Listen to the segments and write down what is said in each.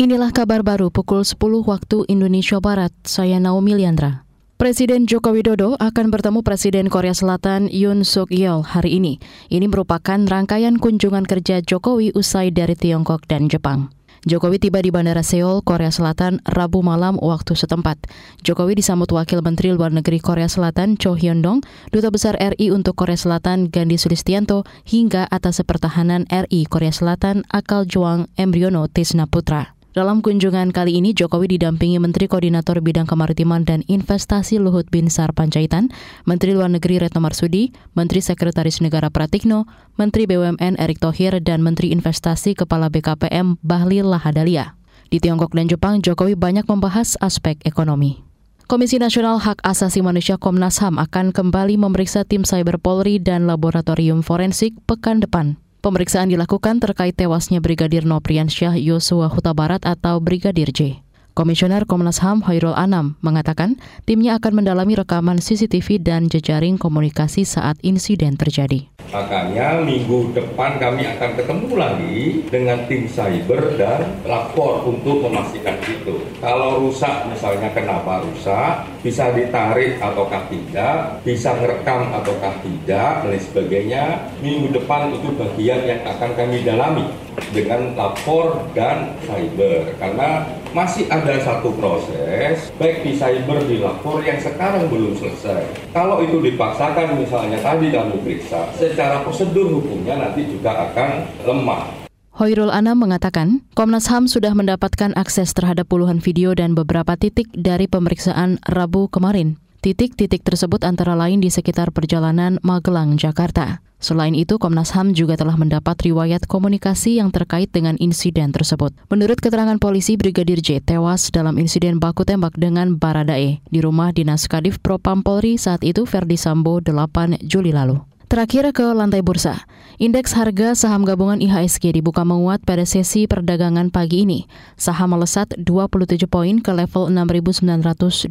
Inilah kabar baru pukul 10 waktu Indonesia Barat. Saya Naomi Liandra. Presiden Joko Widodo akan bertemu Presiden Korea Selatan Yoon Suk Yeol hari ini. Ini merupakan rangkaian kunjungan kerja Jokowi usai dari Tiongkok dan Jepang. Jokowi tiba di Bandara Seoul, Korea Selatan, Rabu malam waktu setempat. Jokowi disambut Wakil Menteri Luar Negeri Korea Selatan Cho Hyun Dong, Duta Besar RI untuk Korea Selatan Gandhi Sulistianto, hingga atas pertahanan RI Korea Selatan Akal Juang Embryono Tisna Putra. Dalam kunjungan kali ini, Jokowi didampingi Menteri Koordinator Bidang Kemaritiman dan Investasi Luhut Binsar Panjaitan, Menteri Luar Negeri Retno Marsudi, Menteri Sekretaris Negara Pratikno, Menteri BUMN Erick Thohir, dan Menteri Investasi Kepala BKPM Bahlil Lahadalia. Di Tiongkok dan Jepang, Jokowi banyak membahas aspek ekonomi. Komisi Nasional Hak Asasi Manusia Komnas HAM akan kembali memeriksa tim Cyber Polri dan Laboratorium Forensik pekan depan. Pemeriksaan dilakukan terkait tewasnya Brigadir Nopriansyah Yosua Huta Barat atau Brigadir J. Komisioner Komnas HAM Hoirul Anam mengatakan timnya akan mendalami rekaman CCTV dan jejaring komunikasi saat insiden terjadi. Makanya minggu depan kami akan ketemu lagi dengan tim cyber dan lapor untuk memastikan itu. Kalau rusak misalnya kenapa rusak, bisa ditarik ataukah tidak, bisa ngerekam ataukah tidak, dan sebagainya. Minggu depan itu bagian yang akan kami dalami dengan lapor dan cyber. Karena masih ada satu proses, baik di cyber, di lapor yang sekarang belum selesai. Kalau itu dipaksakan misalnya tadi kami periksa, secara prosedur hukumnya nanti juga akan lemah. Hoirul Anam mengatakan, Komnas HAM sudah mendapatkan akses terhadap puluhan video dan beberapa titik dari pemeriksaan Rabu kemarin. Titik-titik tersebut antara lain di sekitar perjalanan Magelang, Jakarta. Selain itu, Komnas HAM juga telah mendapat riwayat komunikasi yang terkait dengan insiden tersebut. Menurut keterangan polisi, Brigadir J tewas dalam insiden baku tembak dengan Baradae di rumah Dinas Kadif Propam Polri saat itu Verdi Sambo 8 Juli lalu. Terakhir ke lantai bursa. Indeks harga saham gabungan IHSG dibuka menguat pada sesi perdagangan pagi ini. Saham melesat 27 poin ke level 6.925.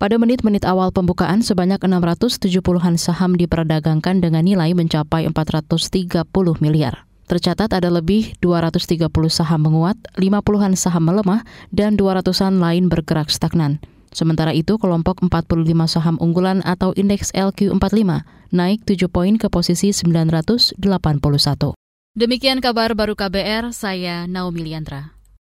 Pada menit-menit awal pembukaan, sebanyak 670-an saham diperdagangkan dengan nilai mencapai 430 miliar. Tercatat ada lebih 230 saham menguat, 50-an saham melemah, dan 200-an lain bergerak stagnan. Sementara itu, kelompok 45 saham unggulan atau indeks LQ45 naik 7 poin ke posisi 981. Demikian kabar baru KBR, saya Naomi Liandra.